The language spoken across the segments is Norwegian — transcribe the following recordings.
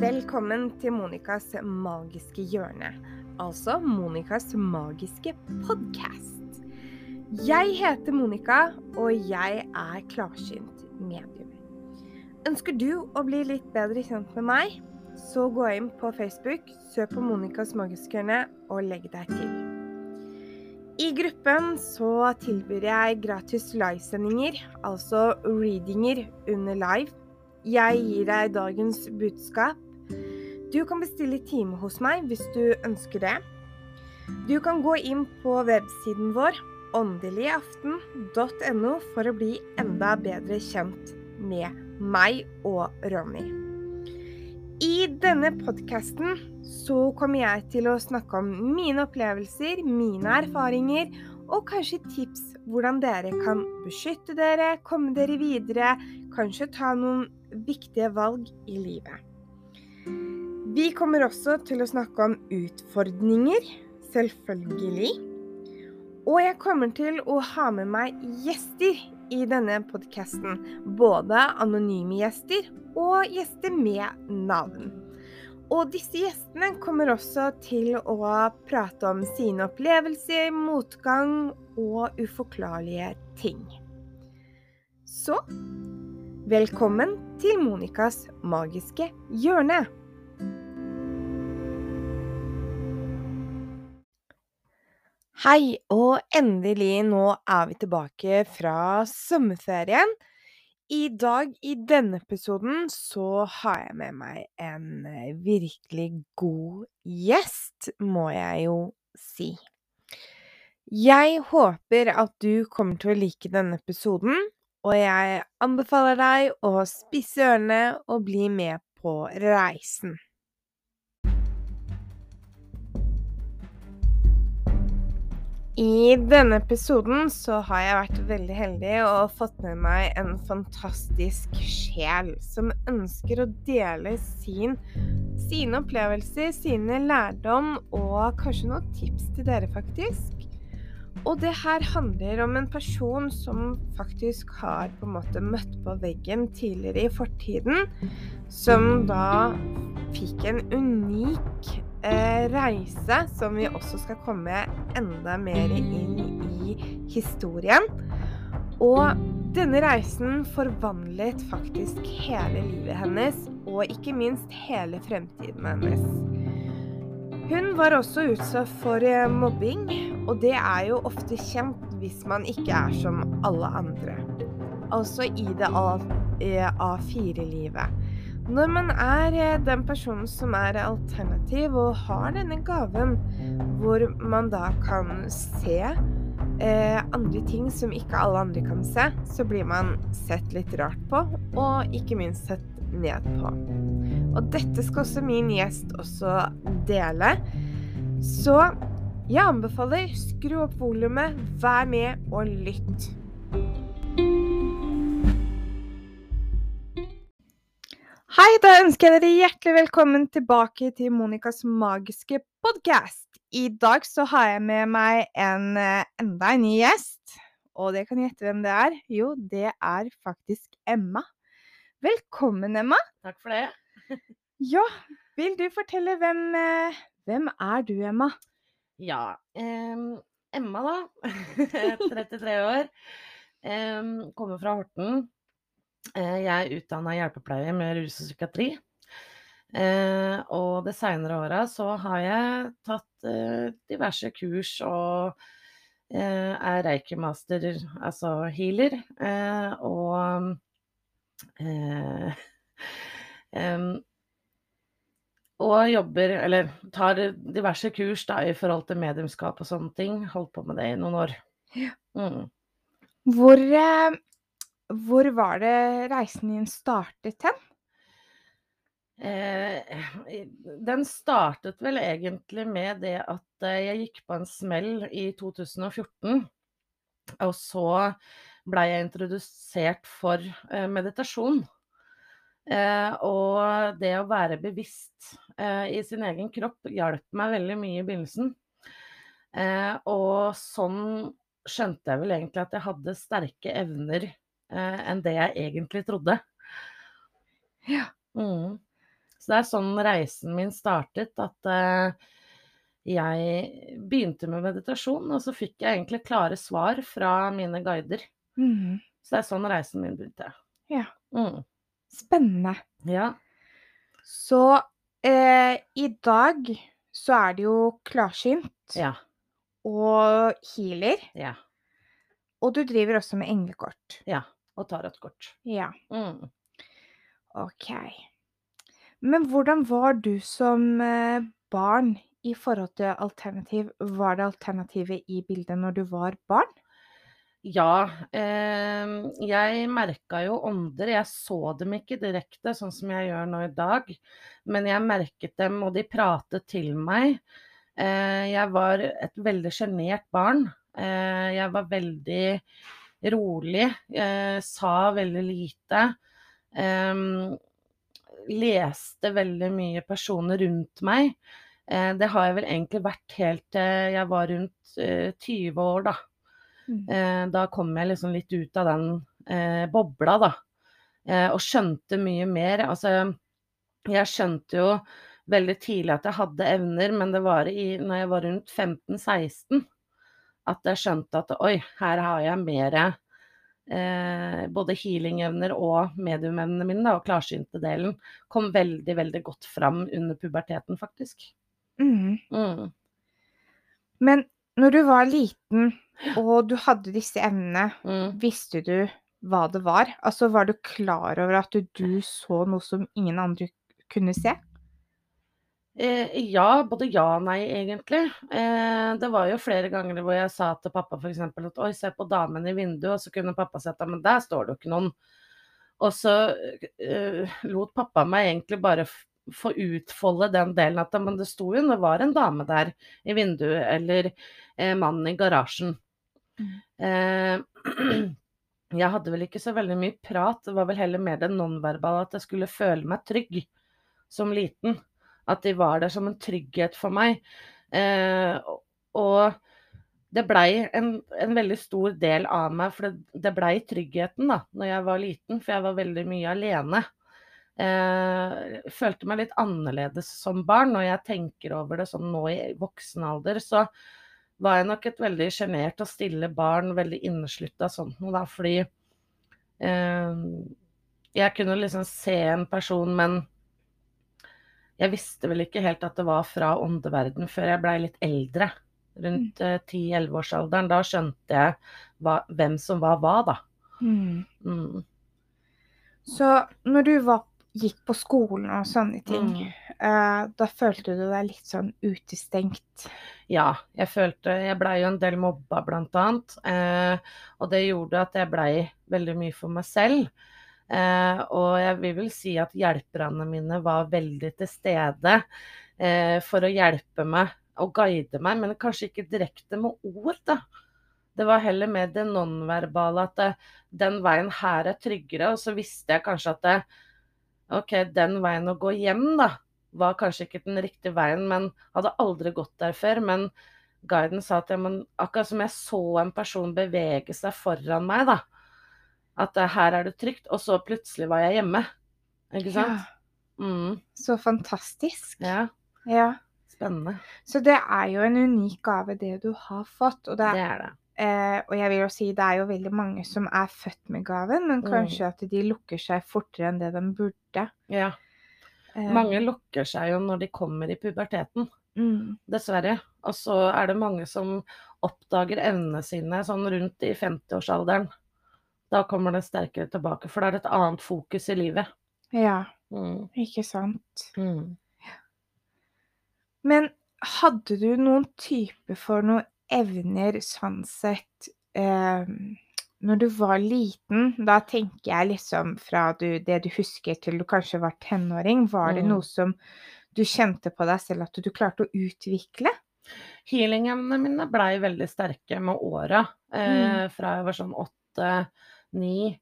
Velkommen til Monicas magiske hjørne, altså Monicas magiske podkast. Jeg heter Monica, og jeg er klarsynt medium. Ønsker du å bli litt bedre kjent med meg, så gå inn på Facebook, søk på Monicas magiske hjørne og legg deg til. I gruppen så tilbyr jeg gratis livesendinger, altså readinger under live. Jeg gir deg dagens budskap. Du kan bestille time hos meg hvis du ønsker det. Du kan gå inn på websiden vår åndeligaften.no for å bli enda bedre kjent med meg og Ronny. I denne podkasten så kommer jeg til å snakke om mine opplevelser, mine erfaringer og kanskje tips hvordan dere kan beskytte dere, komme dere videre, kanskje ta noen viktige valg i livet. Vi kommer også til å snakke om utfordringer, selvfølgelig. Og jeg kommer til å ha med meg gjester i denne podkasten. Både anonyme gjester og gjester med navn. Og disse gjestene kommer også til å prate om sine opplevelser, motgang og uforklarlige ting. Så velkommen til Monicas magiske hjørne. Hei, og endelig nå er vi tilbake fra sommerferien. I dag, i denne episoden, så har jeg med meg en eh, virkelig god gjest, må jeg jo si. Jeg håper at du kommer til å like denne episoden, og jeg anbefaler deg å spisse ørene og bli med på reisen. I denne episoden så har jeg vært veldig heldig og fått med meg en fantastisk sjel som ønsker å dele sin, sine opplevelser, sine lærdom og kanskje noen tips til dere, faktisk. Og det her handler om en person som faktisk har på en måte møtt på veggen tidligere i fortiden, som da fikk en unik eh, reise som vi også skal komme enda mer inn i historien. Og denne reisen forvandlet faktisk hele livet hennes, og ikke minst hele fremtiden hennes. Hun var også utsatt for eh, mobbing, og det er jo ofte kjent hvis man ikke er som alle andre. Altså i det A4-livet. Når man er eh, den personen som er alternativ og har denne gaven, hvor man da kan se eh, andre ting som ikke alle andre kan se, så blir man sett litt rart på, og ikke minst sett ned på. Og dette skal også min gjest også dele. Så jeg anbefaler skru opp volumet, vær med og lytt. Hei, da ønsker jeg dere hjertelig velkommen tilbake til Monicas magiske podkast. I dag så har jeg med meg en eh, enda en ny gjest. Og dere kan gjette hvem det er. Jo, det er faktisk Emma. Velkommen, Emma. Takk for det. Ja, vil du fortelle hvem, eh, hvem er du, Emma? Ja, em, Emma da, 33 år, em, kommer fra Horten. Eh, jeg er utdanna hjelpepleier med rus og psykiatri. Eh, og det seinere åra så har jeg tatt eh, diverse kurs og eh, er reiki-master, altså healer, og og jobber, eller tar diverse kurs da i forhold til mediumskap og sånne ting. Holdt på med det i noen år. Mm. Hvor, eh, hvor var det reisen din startet hen? Eh, den startet vel egentlig med det at eh, jeg gikk på en smell i 2014. Og så blei jeg introdusert for eh, meditasjon. Eh, og det å være bevisst eh, i sin egen kropp hjalp meg veldig mye i begynnelsen. Eh, og sånn skjønte jeg vel egentlig at jeg hadde sterke evner eh, enn det jeg egentlig trodde. Ja. Mm. Så det er sånn reisen min startet, at eh, jeg begynte med meditasjon, og så fikk jeg egentlig klare svar fra mine guider. Mm. Så det er sånn reisen min begynte. Ja. Mm. Spennende. Ja. Så eh, i dag så er det jo klarsynt Ja. og healer, Ja. og du driver også med englekort. Ja. Og tarotkort. Ja, Mm. OK. Men hvordan var du som eh, barn i forhold til alternativ? Var det alternativet i bildet når du var barn? Ja, eh, jeg merka jo ånder. Jeg så dem ikke direkte, sånn som jeg gjør nå i dag. Men jeg merket dem, og de pratet til meg. Eh, jeg var et veldig sjenert barn. Eh, jeg var veldig rolig. Eh, sa veldig lite. Eh, leste veldig mye personer rundt meg. Eh, det har jeg vel egentlig vært helt til jeg var rundt eh, 20 år, da. Mm. Eh, da kom jeg liksom litt ut av den eh, bobla, da. Eh, og skjønte mye mer. Altså, jeg skjønte jo veldig tidlig at jeg hadde evner, men det var i, når jeg var rundt 15-16 at jeg skjønte at oi, her har jeg mer eh, både healingevner og mediumevnene mine, da, og klarsynte delen kom veldig, veldig godt fram under puberteten, faktisk. Mm. Mm. Men når du var liten og du hadde disse evnene, Mm. visste du hva det var? Altså, var du klar over at du, du så noe som ingen andre kunne se? Eh, ja, både ja og nei, egentlig. Eh, det var jo flere ganger hvor jeg sa til pappa f.eks. at oi, se på damen i vinduet, og så kunne pappa si at men der står det jo ikke noen. Og så eh, lot pappa meg egentlig bare få utfolde den delen at men det sto jo det var en dame der i vinduet, eller eh, mannen i garasjen. Mm. Eh, jeg hadde vel ikke så veldig mye prat, det var vel heller mer det nonverbale at jeg skulle føle meg trygg som liten. At de var der som en trygghet for meg. Eh, og det blei en, en veldig stor del av meg, for det, det blei tryggheten da når jeg var liten, for jeg var veldig mye alene. Eh, følte meg litt annerledes som barn. Når jeg tenker over det sånn nå i voksen alder, så var jeg nok et veldig sjenert og stille barn, veldig inneslutta sånt noe, da, fordi eh, jeg kunne liksom se en person, men jeg visste vel ikke helt at det var fra åndeverden før jeg blei litt eldre. Rundt eh, 10-11-årsalderen. Da skjønte jeg hva, hvem som var hva, da. Mm. Mm. Så når du var, gikk på skolen og sånne ting, Mm. eh, da følte du deg litt sånn utestengt? Ja, jeg følte Jeg blei jo en del mobba, blant annet. Eh, og det gjorde at jeg blei veldig mye for meg selv. Eh, og jeg vil vel si at hjelperne mine var veldig til stede eh, for å hjelpe meg og guide meg, men kanskje ikke direkte med ord, da. Det var heller mer det nonverbale at det, den veien her er tryggere, og så visste jeg kanskje at det, OK, den veien å gå hjem, da, var kanskje ikke den riktige veien, men hadde aldri gått der før. Men guiden sa at ja, men akkurat som jeg så en person bevege seg foran meg, da, at eh, her er det trygt, og så plutselig var jeg hjemme. Ikke sant? Mm, Så fantastisk. ja, Ja. spennende. Så det er jo en unik gave, det du har fått. Og, det, Det er det. Eh, og jeg vil jo si det er jo veldig mange som er født med gaven, men Mm. kanskje at de lukker seg fortere enn det de burde. Ja. Eh, Mange lukker seg jo når de kommer i puberteten, mm, dessverre. Og så er det mange som oppdager evnene sine sånn rundt i 50-årsalderen. Da kommer det sterkere tilbake, for da er det et annet fokus i livet. ja, Mm. ikke sant. Mm. Men hadde du noen type for noen evner sånn sett eh, når du var liten? Da tenker jeg liksom fra du, det du husker til du kanskje var tenåring. Var det Mm. noe som du kjente på deg selv at du klarte å utvikle? Healingene mine blei veldig sterke med åra, eh, fra jeg var sånn åtte-ni.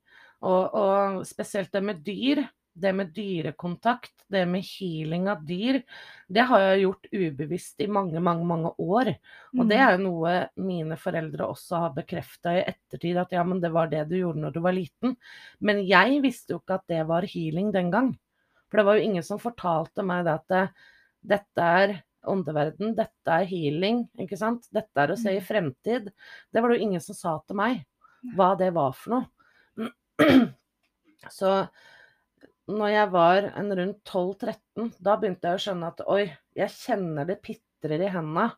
Og, og spesielt det med dyr. Det med dyrekontakt, det med healing av dyr, det har jeg gjort ubevisst i mange, mange, mange år. Og det er jo noe mine foreldre også har bekrefta i ettertid, at ja, men det var det du gjorde når du var liten. Men jeg visste jo ikke at det var healing den gang. For det var jo ingen som fortalte meg det at det, dette er åndeverden, dette er healing, ikke sant. Dette er å se i Mm. fremtid. Det var det jo ingen som sa til meg hva det var for noe. Så når jeg var en rundt 12-13, da begynte jeg å skjønne at oi, jeg kjenner det pitrer i hendene.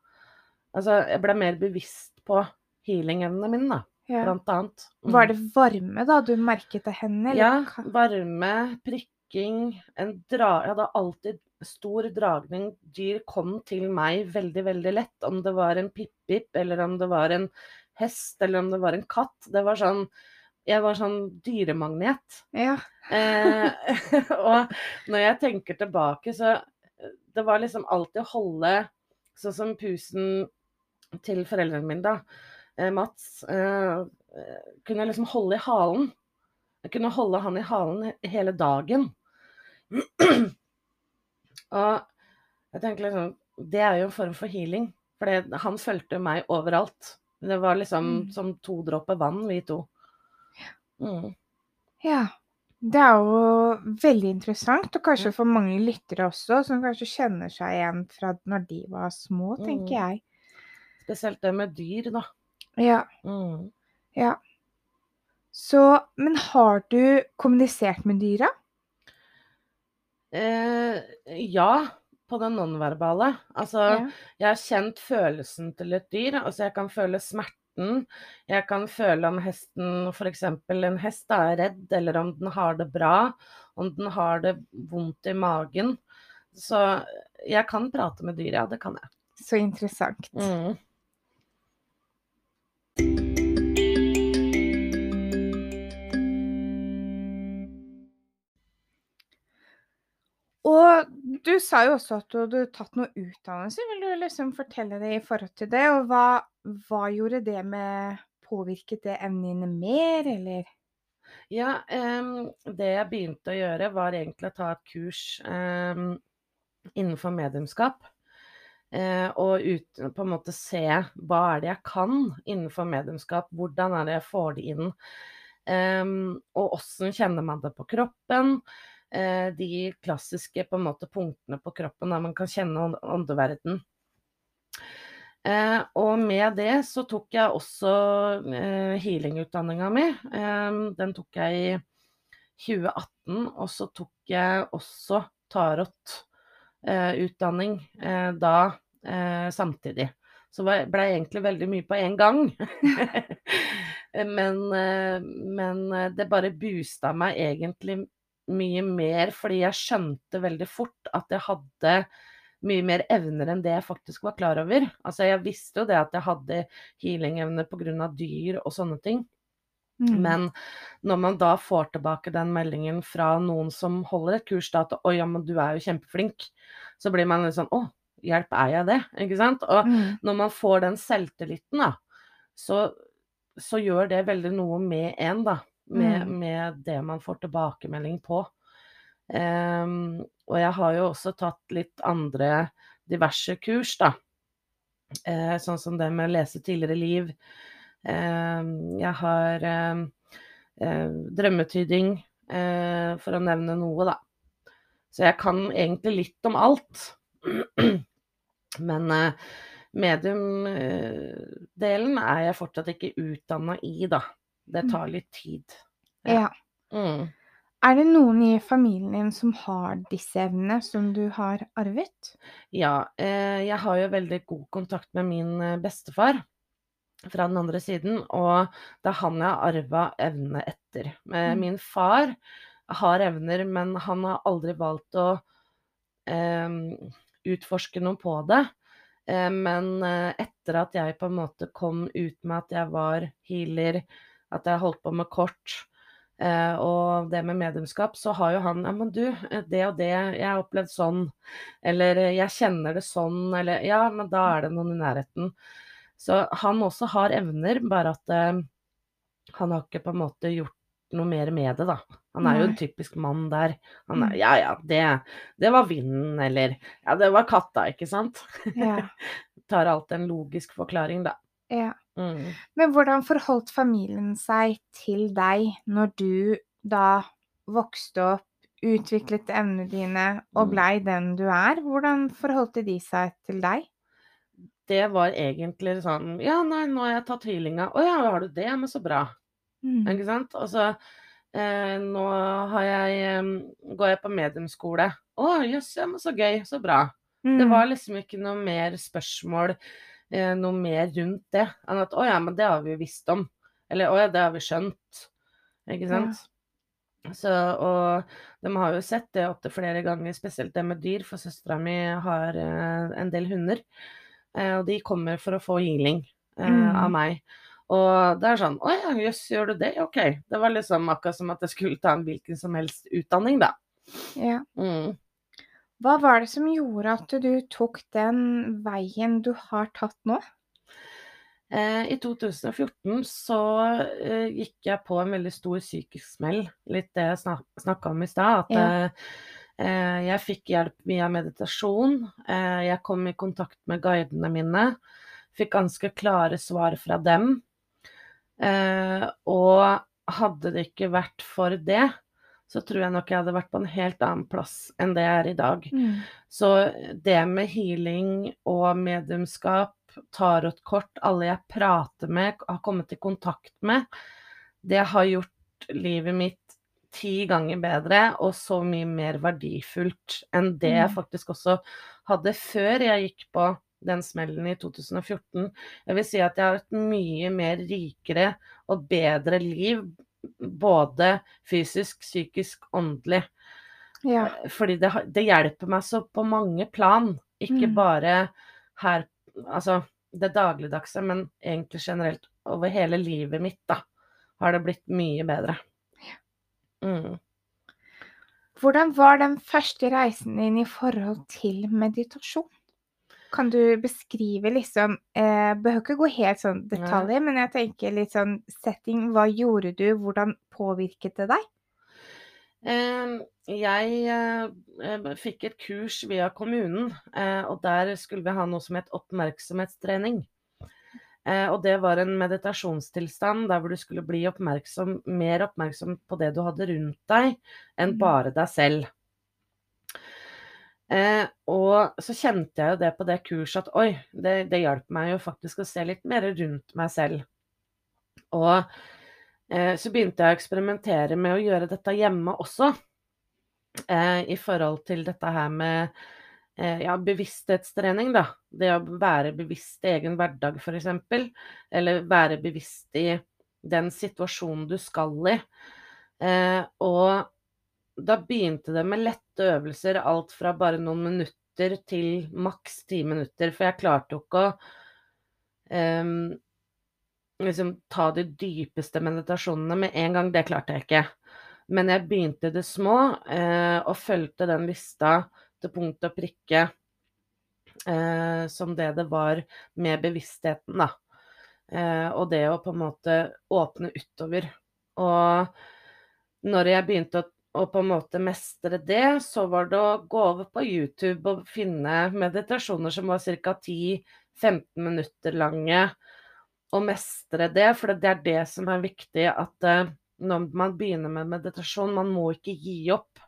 Altså, jeg ble mer bevisst på healing-evnene mine, da, Ja. blant annet. Mm. Var det varme da du merket det hendene? eller Ja, varme, prikking, en dra... Jeg hadde alltid stor dragning. Dyr kom til meg veldig, veldig lett. Om det var en pip-pip, eller om det var en hest, eller om det var en katt. Det var sånn Jeg var sånn dyremagnet. Ja. Eh, og når jeg tenker tilbake, så Det var liksom alltid å holde Sånn som pusen til foreldrene mine, da. Eh, Mats. Eh, eh, kunne jeg liksom holde i halen. Jeg kunne holde han i halen hele dagen. Og jeg tenker liksom Det er jo en form for healing. For han fulgte meg overalt. Det var liksom Mm. som to dråper vann, vi to. Mm. ja. Det er jo veldig interessant, og kanskje for mange lyttere også, som kanskje kjenner seg igjen fra når de var små, tenker Mm. jeg. Spesielt det med dyr, da. Ja. Mm. ja. Så, men har du kommunisert med dyra? Eh, ja, på det nonverbale. Altså, Ja. jeg har kjent følelsen til et dyr. Altså, jeg kan føle smerten. Jeg kan føle om hesten f.eks. en hest er redd, eller om den har det bra. Om den har det vondt i magen. Så jeg kan prate med dyr, ja. Det kan jeg. Så interessant. Mm. Du sa jo også at du hadde tatt noe utdannelse. Vil du liksom fortelle det i forhold til det? Og hva, hva gjorde det med Påvirket det evnene mer, eller? Ja, um, det jeg begynte å gjøre, var egentlig å ta et kurs um, innenfor mediumskap. Uh, og ut, på en måte se hva er det jeg kan innenfor mediumskap, hvordan er det jeg får det inn. Um, og åssen kjenner man det på kroppen. Eh, de klassiske på måte punktene på kroppen der man kan kjenne ånd- åndeverden. Eh, og med det så tok jeg også eh, healingutdanninga mi. Eh, den tok jeg i 2018, og så tok jeg også tarotutdanning eh, da eh, samtidig. Så det ble egentlig veldig mye på en gang. men, eh, men eh, det bare boosta meg egentlig mye mer, fordi jeg skjønte veldig fort at jeg hadde mye mer evner enn det jeg faktisk var klar over. Altså, jeg visste jo det at jeg hadde healing-evner pga. dyr og sånne ting. Mm. Men når man da får tilbake den meldingen fra noen som holder et kurs, da at 'Å ja, men du er jo kjempeflink', så blir man litt sånn 'Å, hjelp, er jeg det?' Ikke sant? Og Mm. når man får den selvtilliten, da, så, så gjør det veldig noe med en, da. Med, Mm. med det man får tilbakemelding på. Um, og jeg har jo også tatt litt andre diverse kurs, da. Uh, sånn som det med å lese tidligere liv. Uh, jeg har uh, drømmetyding, eh, for å nevne noe, da. Så jeg kan egentlig litt om alt. Men medium-delen er jeg fortsatt ikke utdanna i, da. Det tar litt tid. Ja. Mm. Er det noen i familien din som har disse evnene som du har arvet? Ja, eh, jeg har jo veldig god kontakt med min eh, bestefar fra den andre siden, og det er han jeg har arva evnene etter. Eh, Mm. Min far har evner, men han har aldri valgt å eh, utforske noe på det. Eh, men etter at jeg på en måte kom ut med at jeg var healer, at jeg har holdt på med kort, eh, og det med mediumskap, så har jo han Ja, men du, eh, det og det, jeg har opplevd sånn. Eller eh, jeg kjenner det sånn, eller Ja, men da er det noen i nærheten. Så han også har evner, bare at eh, han har ikke på en måte gjort noe mer med det, da. Han er jo en typisk mann der. Han er Mm. Ja ja, det, det var vinden, eller Ja, det var katta, ikke sant? Ja. Tar alltid en logisk forklaring, da. ja. Mm. Men hvordan forholdt familien seg til deg når du da vokste opp utviklet evnene dine og Mm. blei den du er. Hvordan forholdte de seg til deg? Det var egentlig sånn Ja, nei, nå har jeg tatt tvillinga. Å ja, har du det? Men så bra. Mm. Ikke sant? Og så eh, nå har jeg går jeg på mediumskole. Å jøss, ja, men så gøy. Så bra. Det Mm. var liksom ikke noe mer spørsmål, eh, noe mer rundt det, enn at å ja, men det har vi jo visst om. Eller å ja, det har vi skjønt. Ikke Ja. Så, og de har jo sett det opptil flere ganger, spesielt det med dyr, for søstera mi har eh, en del hunder. Eh, og de kommer for å få healing eh, Mm. av meg. Og det er sånn Å ja, jøss, gjør du det? OK. Det var liksom akkurat som at jeg skulle ta en hvilken som helst utdanning, da. ja. Mm. Hva var det som gjorde at du tok den veien du har tatt nå? Eh, I 2014 så eh, gikk jeg på en veldig stor psykisk smell. Litt det jeg snak snakka om i stad. At Ja. eh, jeg fikk hjelp via meditasjon. Jeg kom i kontakt med guidene mine. Fikk ganske klare svar fra dem. Og hadde det ikke vært for det, så tror jeg nok jeg hadde vært på en helt annen plass enn det jeg er i dag. Mm. Så det med healing og mediumskap, tarotkort, alle jeg prater med, har kommet i kontakt med, det har gjort livet mitt ti ganger bedre og så mye mer verdifullt enn det jeg Mm. faktisk også hadde før jeg gikk på den smellen i 2014. Jeg vil si at jeg har et mye mer rikere og bedre liv, både fysisk, psykisk, åndelig. Ja. Eh, Fordi det, det hjelper meg så på mange plan. Ikke Mm. bare her Altså det dagligdagse, men egentlig generelt over hele livet mitt, da. Har det blitt mye bedre. Mm. Hvordan var den første reisen din i forhold til meditasjon? Kan du beskrive liksom eh, Behøver ikke gå helt sånn detaljer, men jeg tenker litt sånn setting. Hva gjorde du? Hvordan påvirket det deg? Eh, jeg eh, eh, fikk et kurs via kommunen, eh, og der skulle vi ha noe som het oppmerksomhetstrening. Eh, og det var en meditasjonstilstand der hvor du skulle bli oppmerksom, mer oppmerksom på det du hadde rundt deg, enn Mhm. bare deg selv. Eh, og så kjente jeg jo det på det kurset at oi, det, det hjalp meg jo faktisk å se litt mer rundt meg selv. Og eh, så begynte jeg å eksperimentere med å gjøre dette hjemme også. Eh, I forhold til dette her med eh, ja, bevissthetstrening, da. Det å være bevisst i egen hverdag, f.eks. Eller være bevisst i den situasjonen du skal i. Eh, og da begynte det med lette øvelser, alt fra bare noen minutter til maks ti minutter. For jeg klarte jo ikke å um, liksom ta de dypeste meditasjonene med en gang. Det klarte jeg ikke. Men jeg begynte det små, uh, og fulgte den lista til punkt og prikke uh, som det det var med bevisstheten, da. Uh, og det å på en måte åpne utover. Og når jeg begynte å, å på en måte mestre det, så var det å gå over på YouTube og finne meditasjoner som var ca. 10-15 minutter lange, og mestre det. For det er det som er viktig, at eh, når man begynner med meditasjon, man må ikke gi opp.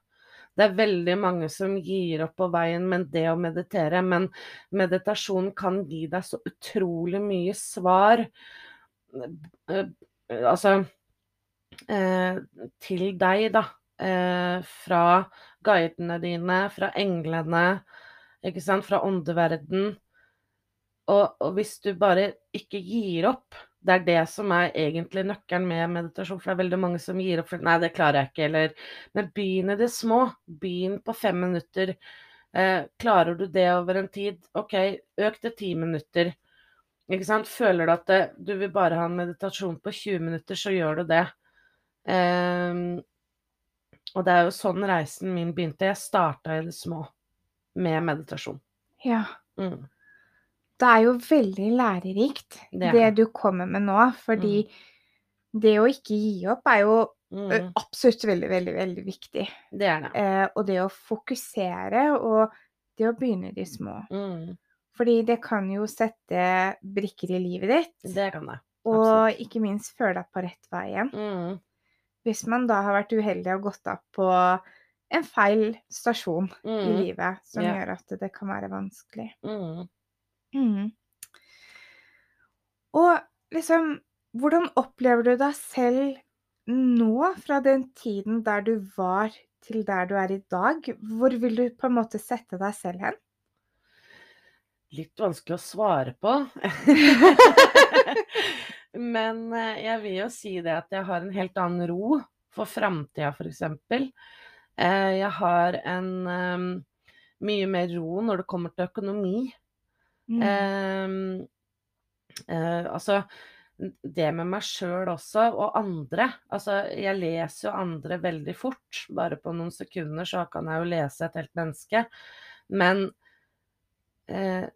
Det er veldig mange som gir opp på veien med det å meditere, men meditasjon kan gi deg så utrolig mye svar. eh, Altså eh, til deg, da. Eh, fra guidene dine, fra englene, ikke sant, fra åndeverden. Og, og hvis du bare ikke gir opp, det er det som er egentlig nøkkelen med meditasjon. For det er veldig mange som gir opp for Nei, det klarer jeg ikke, eller Men begynn i det små. Begynn på fem minutter. Eh, klarer du det over en tid? OK, øk til ti minutter. Ikke sant? Føler du at det, du vil bare ha en meditasjon på 20 minutter, så gjør du det. Ehm, og det er jo sånn reisen min begynte. Jeg starta i det små med meditasjon. Ja. Mm. Det er jo veldig lærerikt, Det det du kommer med nå. Fordi det å ikke gi opp er jo Mm. absolutt veldig, veldig, veldig viktig. Det er det. Eh, og det å fokusere og det å begynne i de små. Mm. Fordi det kan jo sette brikker i livet ditt, Det kan det. og ikke minst føle deg på rett vei igjen. Mm. Hvis man da har vært uheldig og gått av på en feil stasjon i Mm. livet som yeah. gjør at det kan være vanskelig. Mm. Mm. Og liksom, hvordan opplever du deg selv nå, fra den tiden der du var til der du er i dag? Hvor vil du på en måte sette deg selv hen? Litt vanskelig å svare på. Men eh, jeg vil jo si det at jeg har en helt annen ro for framtida, f.eks. Eh, Jeg har en eh, mye mer ro når det kommer til økonomi. Mm. Eh, eh, altså det med meg sjøl også, og andre. Altså, jeg leser jo andre veldig fort. Bare på noen sekunder så kan jeg jo lese et helt menneske. Men eh,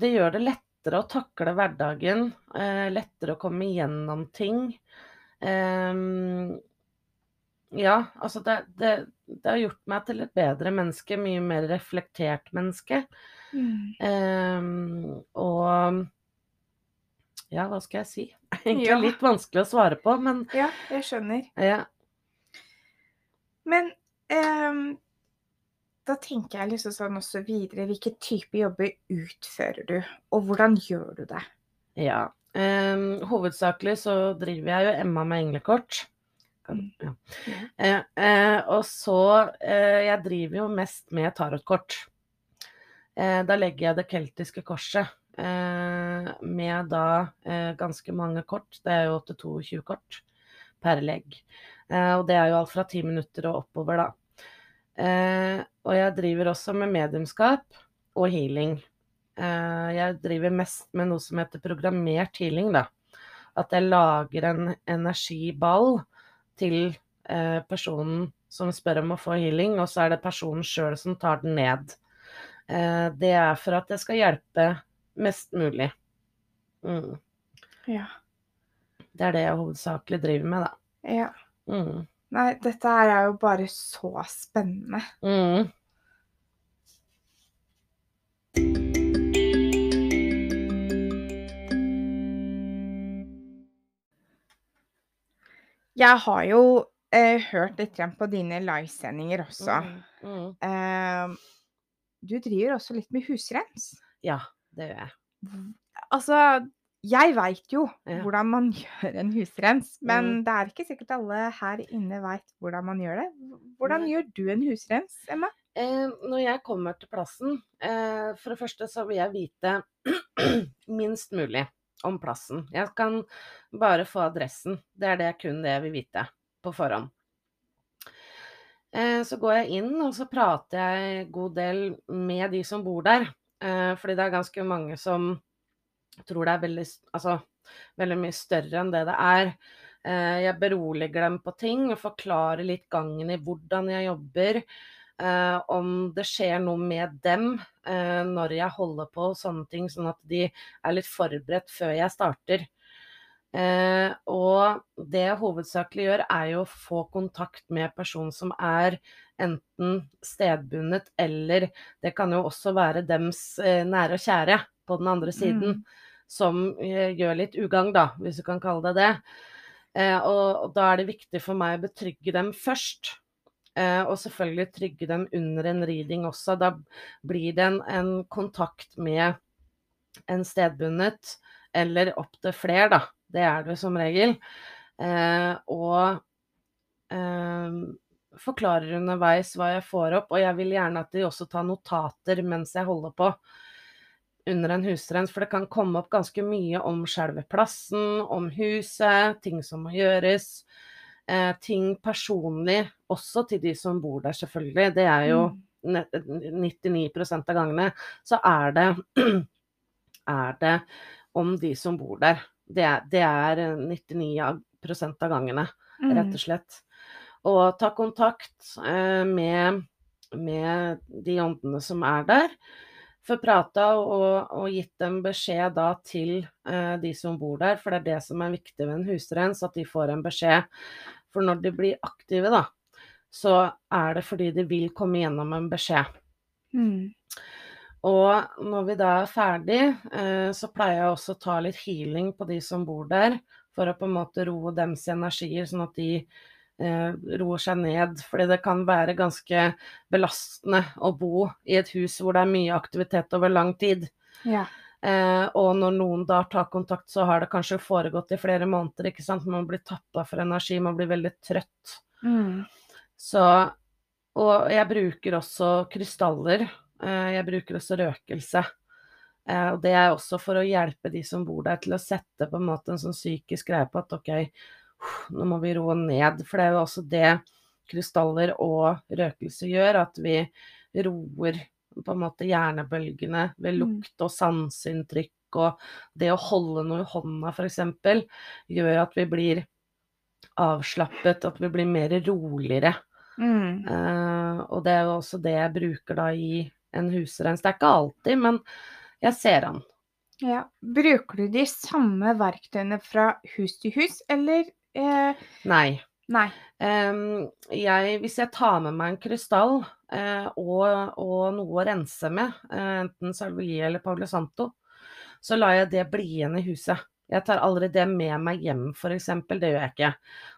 det gjør det lettere å takle hverdagen. Eh, lettere å komme igjennom ting. Eh, ja, altså det, det, det har gjort meg til et bedre menneske. Mye mer reflektert menneske. Mm. Eh, og ja, hva skal jeg si? Egentlig Ja. litt vanskelig å svare på, men Ja, jeg skjønner. ja. Men ehm, da tenker jeg liksom sånn også videre, hvilke type jobber utfører du, og hvordan gjør du det? ja. Um, hovedsakelig så driver jeg jo Emma med englekort. Ja. Ja. Eh, eh, og så eh, Jeg driver jo mest med tarotkort. Eh, da legger jeg det keltiske korset eh, med da eh, ganske mange kort. Det er jo til 22 kort per legg. Eh, og det er jo alt fra ti minutter og oppover, da. Eh, og jeg driver også med mediumskap og healing. Eh, jeg driver mest med noe som heter programmert healing, da. At jeg lager en energiball til eh, personen som spør om å få healing, og så er det personen sjøl som tar den ned. Eh, det er for at jeg skal hjelpe mest mulig. Mm. Ja. Det er det jeg hovedsakelig driver med, da. ja. Mm. Nei, dette her er jo bare så spennende. Mm. Jeg har jo eh, hørt litt på dine livesendinger også. Mm. Mm. Eh, du driver også litt med husrens. Ja, det gjør jeg. Altså, jeg veit jo Ja. hvordan man gjør en husrens, men Mm. det er ikke sikkert alle her inne veit hvordan man gjør det. Hvordan Nei. gjør du en husrens, Emma? Eh, når jeg kommer til plassen, eh, for det første så vil jeg vite minst mulig om plassen. Jeg kan bare få adressen. Det er det kun det jeg vil vite på forhånd. Eh, så går jeg inn, og så prater jeg god del med de som bor der. Eh, fordi det er ganske mange som tror det er veldig, altså, veldig mye større enn det det er. Eh, jeg beroliger dem på ting og forklarer litt gangen i hvordan jeg jobber. Eh, om det skjer noe med dem eh, når jeg holder på sånne ting, sånn at de er litt forberedt før jeg starter. Eh, og det jeg hovedsakelig gjør, er jo å få kontakt med personen som er enten stedbundet, eller det kan jo også være dems nære og kjære på den andre siden, Mm. som eh, gjør litt ugagn, da, hvis du kan kalle det det. Eh, og, og da er det viktig for meg å betrygge dem først. Eh, og selvfølgelig trygge dem under en reading også. Da blir det en, en kontakt med en stedbundet, eller opptil flere, da. Det er det som regel. Eh, og eh, forklarer underveis hva jeg får opp, og jeg vil gjerne at de også tar notater mens jeg holder på under en husrens, for det kan komme opp ganske mye om selve plassen, om huset, ting som må gjøres. Eh, ting personlig, også til de som bor der, selvfølgelig. Det er jo Mm. 99% av gangene så er det, er det om de som bor der. Det det er 99 av- gangene, rett Mm. og slett. Og ta kontakt eh, med, med de åndene som er der. Få prata og, og gitt dem beskjed da til eh, de som bor der, for det er det som er viktig ved en husrens, at de får en beskjed. For når de blir aktive, da, så er det fordi de vil komme gjennom en beskjed. Mm. Og når vi da er ferdig, eh, så pleier jeg også å ta litt healing på de som bor der, for å på en måte roe dems energier, sånn at de roer seg ned. Fordi det kan være ganske belastende å bo i et hus hvor det er mye aktivitet over lang tid. Ja. Eh, og når noen da tar kontakt, så har det kanskje foregått i flere måneder, ikke sant. Man blir tappa for energi, man blir veldig trøtt. Mm. Så Og jeg bruker også krystaller. Eh, jeg bruker også røkelse. Eh, og det er også for å hjelpe de som bor der, til å sette på en måte en sånn psykisk greie på at OK, nå må vi roe ned. For det er jo også det krystaller og røkelse gjør, at vi roer på en måte hjernebølgene ved Mm. lukt og sanseinntrykk. Og det å holde noe i hånda f.eks. gjør at vi blir avslappet, at vi blir mer roligere. Mm. Uh, og det er jo også det jeg bruker da i en husrens. Det er ikke alltid, men jeg ser an. Ja. Bruker du de samme verktøyene fra hus til hus, eller eh, Nei. Nei. Um, jeg, hvis jeg tar med meg en krystall uh, og, og noe å rense med, uh, enten salvie eller Palo Santo, så lar jeg det bli igjen i huset. Jeg tar aldri det med meg hjem, f.eks. Det gjør jeg ikke.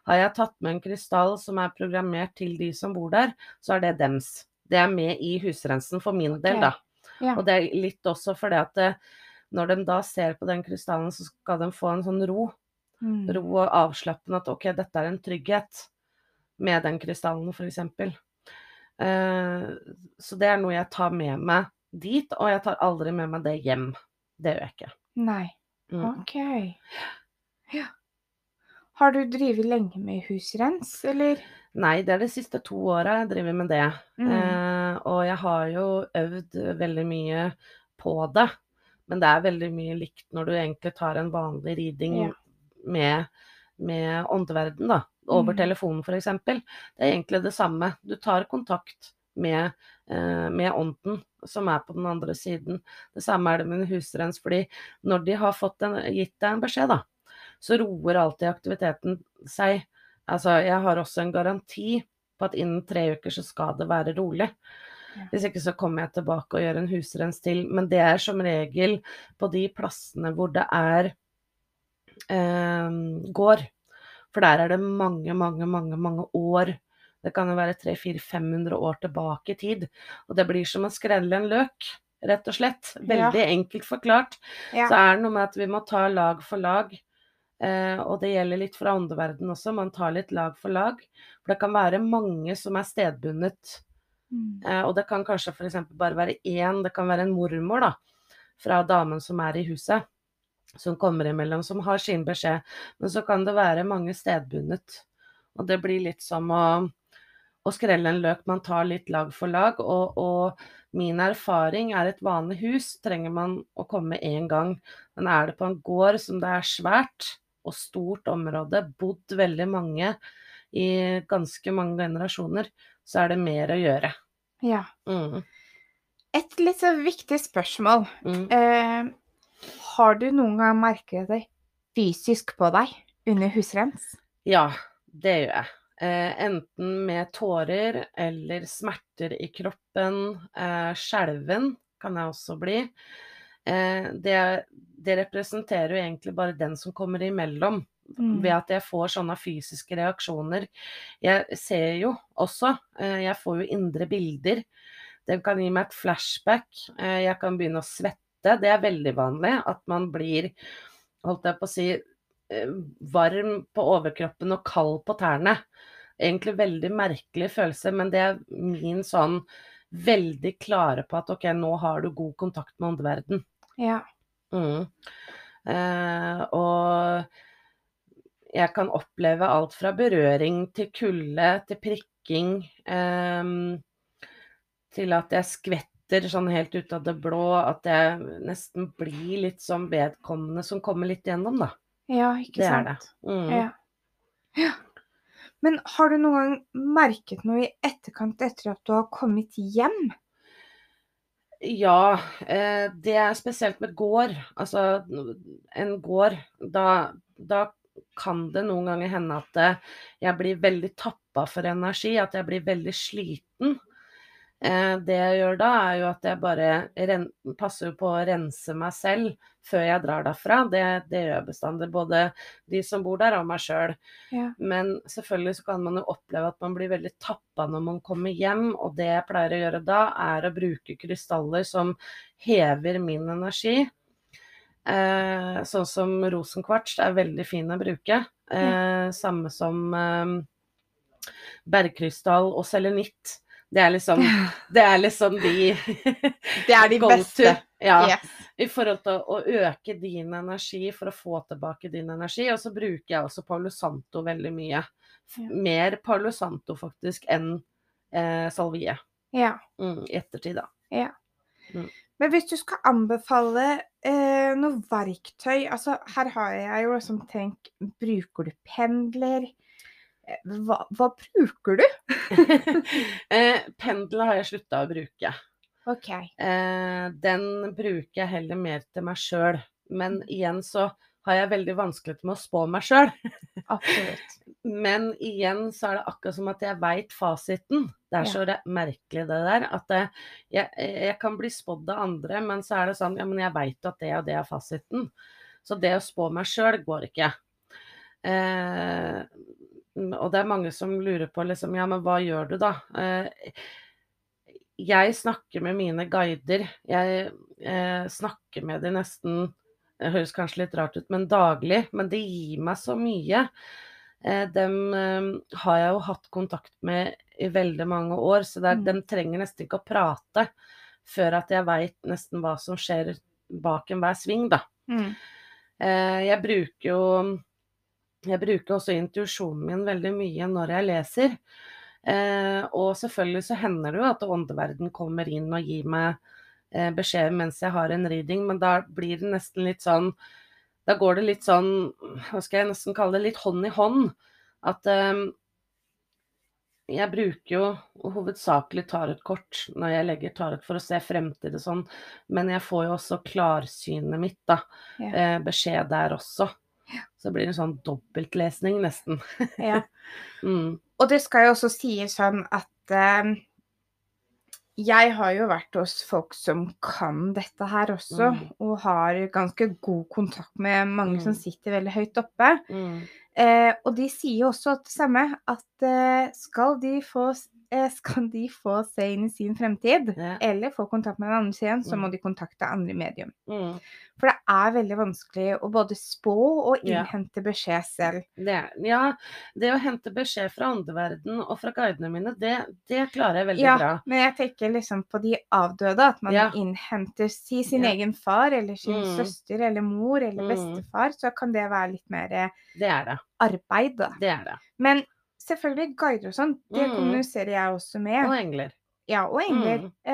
Har jeg tatt med en krystall som er programmert til de som bor der, så er det dems. Det er med i husrensen for min del, da. Ja. Og det er litt også fordi at når de da ser på den krystallen, så skal de få en sånn ro. Mm. Ro og avslappende at ok, dette er en trygghet med den krystallen, f.eks. Uh, så det er noe jeg tar med meg dit, og jeg tar aldri med meg det hjem. Det gjør jeg ikke. Nei. Mm. OK. Ja. Har du drevet lenge med husrens, eller? Nei, det er de siste to åra jeg driver med det. Mm. Eh, og jeg har jo øvd veldig mye på det. Men det er veldig mye likt når du egentlig tar en vanlig riding Ja. Med, med åndeverden, da. Over Mm. telefonen, f.eks. Det er egentlig det samme. Du tar kontakt med, eh, med ånden som er på den andre siden. Det samme er det med en husrens, fordi når de har fått en, gitt deg en beskjed, da, så roer alltid aktiviteten seg. Altså, jeg har også en garanti på at innen tre uker så skal det være rolig. Ja. Hvis ikke så kommer jeg tilbake og gjør en husrens til. Men det er som regel på de plassene hvor det er gård. For der er det mange, mange, mange, mange år. Det kan jo være 300-400-500 år tilbake i tid. Og det blir som å skrelle en løk, rett og slett. Veldig enkelt forklart. Ja. Så er det noe med at vi må ta lag for lag. Eh, og det gjelder litt fra åndeverdenen også, man tar litt lag for lag. For det kan være mange som er stedbundet. Mm. Eh, og det kan kanskje f.eks. bare være én, det kan være en mormor da, fra damen som er i huset, som kommer imellom, som har sin beskjed. Men så kan det være mange stedbundet. Og det blir litt som å, å skrelle en løk, man tar litt lag for lag. Og, og min erfaring er et vanlig hus trenger man å komme én gang. Men er det på en gård som det er svært og stort område, bodd veldig mange i ganske mange generasjoner, så er det mer å gjøre. ja. Mm, Et litt så viktig spørsmål. mm. Eh, har du noen gang merket det fysisk på deg under husrens? Ja, det gjør jeg. Eh, enten med tårer eller smerter i kroppen. Eh, skjelven kan jeg også bli. Eh, det, det representerer jo egentlig bare den som kommer imellom. Mm. Ved at jeg får sånne fysiske reaksjoner. Jeg ser jo også, eh, jeg får jo indre bilder. Det kan gi meg et flashback. Eh, jeg kan begynne å svette. Det er veldig vanlig at man blir, holdt jeg på å si, eh, varm på overkroppen og kald på tærne. Egentlig veldig merkelig følelse, men det er min sånn veldig klare på at ok, nå har du god kontakt med åndeverden. Ja. Mm. Eh, og jeg kan oppleve alt fra berøring til kulde til prikking eh, til at jeg skvetter sånn helt ut av det blå, at jeg nesten blir litt sånn vedkommende som kommer litt gjennom, da. ja, ikke Det er sant? det. Mm. Ja. ja. Men har du noen gang merket noe i etterkant etter at du har kommet hjem? Ja, eh, det er spesielt med gård. Altså en gård, da, da kan det noen ganger hende at eh, jeg blir veldig tappa for energi, at jeg blir veldig sliten. Eh, det jeg gjør da, er jo at jeg bare passer på å rense meg selv før jeg drar derfra. Det, det gjør jeg bestandig. Både de som bor der, og meg sjøl. Ja. Men selvfølgelig så kan man jo oppleve at man blir veldig tappa når man kommer hjem, og det jeg pleier å gjøre da, er å bruke krystaller som hever min energi. Eh, sånn som rosenkvarts er veldig fin å bruke. Eh, samme som eh, bergkrystall og selenitt. Det er liksom, det er liksom de Det er de beste. Ja, Yes. I forhold til å øke din energi for å få tilbake din energi. Og så bruker jeg også Palo Santo veldig mye. Ja. Mer Palo Santo faktisk enn eh, salvie. Ja. Mm, I ettertid, da. Men hvis du skal anbefale eh, noe verktøy altså Her har jeg jo liksom tenkt Bruker du pendler? Eh, Hva, hva bruker du? eh, pendel har jeg slutta å bruke. OK. Eh, den bruker jeg heller mer til meg sjøl. Men igjen så har jeg veldig vanskelig med å spå meg sjøl. Men igjen så er det akkurat som at jeg veit fasiten. Det er så ja. merkelig det der. At eh, jeg, jeg kan bli spådd av andre, men så er det sånn Ja, men jeg veit at det og det er fasiten. Så det å spå meg sjøl går ikke. Eh, og det er mange som lurer på liksom Ja, men hva gjør du da? Eh, jeg snakker med mine guider. Jeg eh, snakker med de nesten Det høres kanskje litt rart ut, men daglig. Men det gir meg så mye. Eh, dem har jeg jo hatt kontakt med i veldig mange år, så er, Mm. dem trenger nesten ikke å prate før at jeg veit nesten hva som skjer bak enhver sving, da. Mm. Eh, jeg bruker jo Jeg bruker også intuisjonen min veldig mye når jeg leser. Eh, og selvfølgelig så hender det jo at åndeverden kommer inn og gir meg eh, beskjed mens jeg har en reading, men da blir det nesten litt sånn Da går det litt sånn Hva skal jeg nesten kalle det? Litt hånd i hånd. At eh, jeg bruker jo hovedsakelig tarotkort når jeg legger tarot for å se fremtid og sånn, men jeg får jo også klarsynet mitt, da. Ja. Eh, beskjed der også. Så det blir en sånn dobbeltlesning, nesten. Ja. Mm. Og det skal jo også sies sånn at eh, jeg har jo vært hos folk som kan dette her også, Mm. og har ganske god kontakt med mange som Mm. sitter veldig høyt oppe. Mm. Eh, og de sier jo også det samme, at eh, skal, de få, skal de få se inn i sin fremtid, Ja. eller få kontakt med den andre siden, så Mm. må de kontakte andre medium. Mm. For det er veldig vanskelig å både spå og Ja. innhente beskjed selv. Det, ja, det å hente beskjed fra åndeverden og fra guidene mine, det, det klarer jeg veldig Ja, bra. men jeg tenker liksom på de avdøde, at man Ja. innhenter si sin Ja. egen far, eller sin Mm. søster, eller mor, eller Mm. bestefar, så kan det være litt mer eh, Det det. arbeid, da. Det er det. Men selvfølgelig guider og sånn, det Mm. kommuniserer jeg også med. Og engler. Ja, og engler. Mm, mm.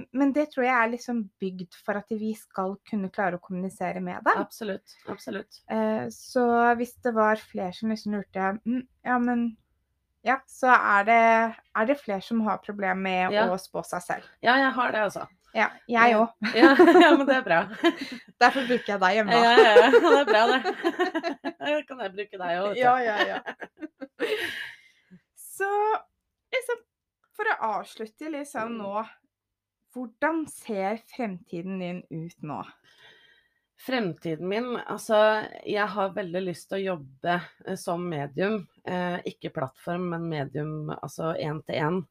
Eh, men det tror jeg er liksom bygd for at vi skal kunne klare å kommunisere med dem. Absolutt. Absolutt. Eh, så hvis det var flere som liksom lurte mm, Ja, men Ja, så er det, er det flere som har problemer med Ja. å spå seg selv. Ja, jeg har det, altså. Ja, jeg òg. Ja, ja, men det er bra. Derfor bruker jeg deg hjemme. Ja, ja, ja. Det er bra, det. Da kan jeg bruke deg òg. ja, ja, ja. Så liksom, for å avslutte liksom nå Hvordan ser fremtiden din ut nå? Fremtiden min Altså, jeg har veldig lyst til å jobbe eh, som medium. Eh, ikke plattform, men medium, altså én til én.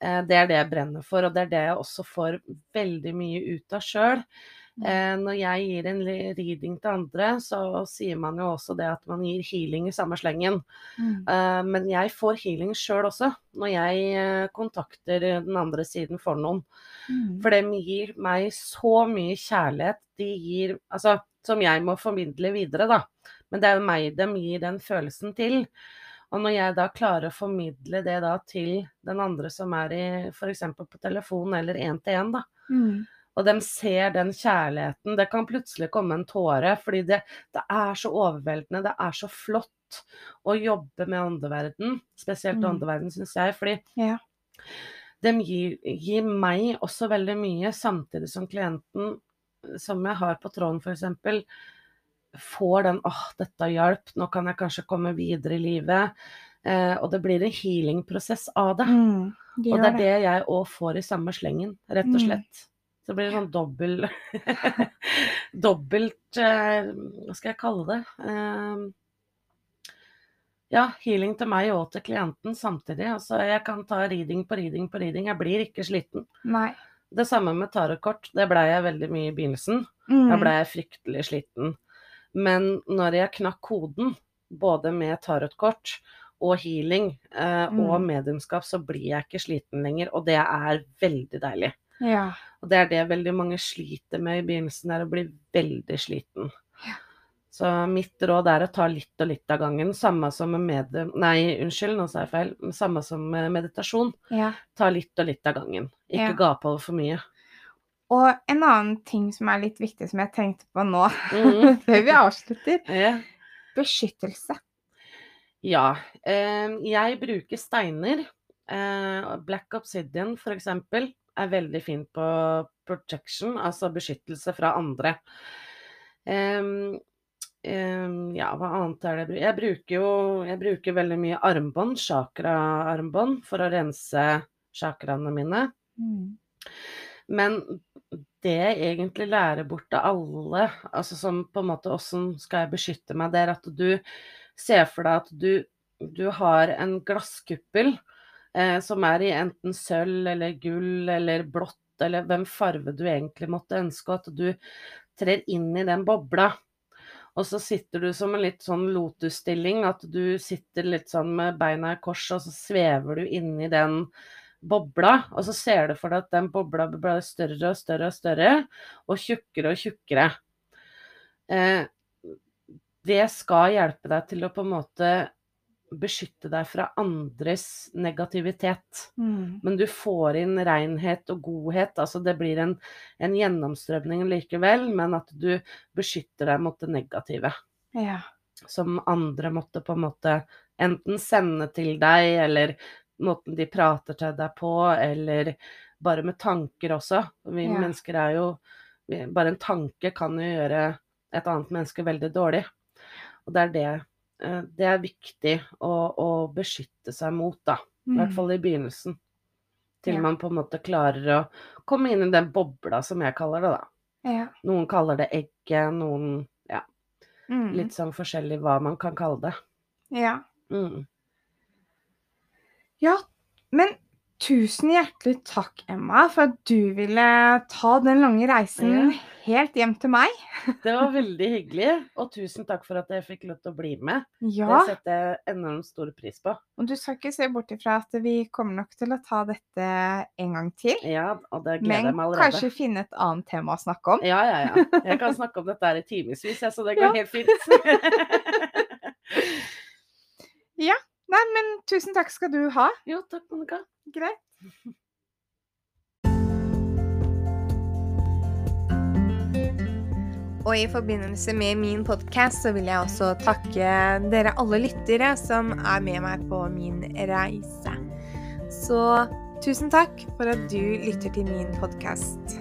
Eh, det er det jeg brenner for, og det er det jeg også får veldig mye ut av sjøl. Eh, når jeg gir en reading til andre, så sier man jo også det at man gir healing i samme slengen. Mm. men jeg får healing sjøl også, når jeg eh, kontakter den andre siden for noen. Mm. For de gir meg så mye kjærlighet. De gir Altså, som jeg må formidle videre, da. Men det er jo meg de gir den følelsen til. Og når jeg da klarer å formidle det da til den andre som er i f.eks. på telefon eller én-til-én, da. Mm. Og de ser den kjærligheten. Det kan plutselig komme en tåre, fordi det, det er så overveldende. Det er så flott å jobbe med åndeverden. Spesielt Mm. åndeverden, syns jeg. Fordi Ja. de gir, gir meg også veldig mye, samtidig som klienten som jeg har på tråden f.eks., får den 'åh, dette hjalp, nå kan jeg kanskje komme videre i livet'. Eh, og det blir en healingprosess av det. Mm, de Og det er det jeg òg får i samme slengen, rett og Mm. slett. Så det sånn dobbel Dobbelt eh, Hva skal jeg kalle det? Eh, ja, healing til meg og til klienten samtidig. Altså, jeg kan ta reading på reading på reading. Jeg blir ikke sliten. Nei. Det samme med tarotkort. Det blei jeg veldig mye i begynnelsen. Mm. Da ble jeg fryktelig sliten. Men når jeg knakk koden, både med tarotkort og healing eh, og Mm. mediumskap, så blir jeg ikke sliten lenger. Og det er veldig deilig. Ja. Og det er det veldig mange sliter med i begynnelsen, er å bli veldig sliten. Ja. Så mitt råd er å ta litt og litt av gangen. Samme som med. Nei, unnskyld, nå sa jeg feil. Samme som med meditasjon. ja. Ta litt og litt av gangen. Ikke gape over for mye. Og en annen ting som er litt viktig, som jeg tenkte på nå, Mhm. før vi avslutter, Yeah. beskyttelse. Ja. Eh, jeg bruker steiner. Eh, Black Obsidian eksempel er veldig fin på protection, altså beskyttelse fra andre. Em, ja, hva annet er det? Jeg bruker jo jeg bruker veldig mye armbånd, chakra-armbånd, for å rense chakraene mine. Mm. Men det jeg egentlig lærer bort til alle, altså som på en måte åssen skal jeg beskytte meg, det er at du ser for deg at du, du har en glasskuppel eh, som er i enten sølv eller gull eller blått, eller hvem farve du egentlig måtte ønske, og at du trer inn i den bobla. Og så sitter du som en litt sånn lotusstilling, at du sitter litt sånn med beina i kors, og så svever du inni den bobla, og så ser du for deg at den bobla blir større og større og større, og tjukkere og tjukkere. Eh, det skal hjelpe deg til å på en måte beskytte deg fra andres negativitet. Mm. Men du får inn renhet og godhet. Altså det blir en, en gjennomstrømning likevel, men at du beskytter deg mot det negative. Ja. Som andre måtte på en måte enten sende til deg, eller måten de prater til deg på, eller bare med tanker også. Vi Ja. mennesker er jo Bare en tanke kan jo gjøre et annet menneske veldig dårlig. Og det er det eh, Det er viktig å, å beskytte seg mot, da. I hvert Mm. fall i begynnelsen. Til Ja. man på en måte klarer å komme inn i den bobla, som jeg kaller det, da. Ja. Noen kaller det egget, noen Ja, Mm. litt sånn forskjellig hva man kan kalle det. Ja. Mm. Ja, men tusen hjertelig takk, Emma, for at du ville ta den lange reisen Ja. helt hjem til meg. Det var veldig hyggelig, og tusen takk for at jeg fikk lov til å bli med. Ja, Det setter jeg enormt stor pris på. og du skal ikke se bort ifra at vi kommer nok til å ta dette en gang til. Ja, og det gleder Men jeg meg allerede. Men kanskje finne et annet tema å snakke om. Ja, ja, ja. Jeg kan snakke om dette her i timevis, så det går Ja. helt fint. Nei, men tusen takk skal du ha. jo, takk, Monica. Greit. Og i forbindelse med min podkast så vil jeg også takke dere alle lyttere som er med meg på min reise. Så tusen takk for at du lytter til min podkast.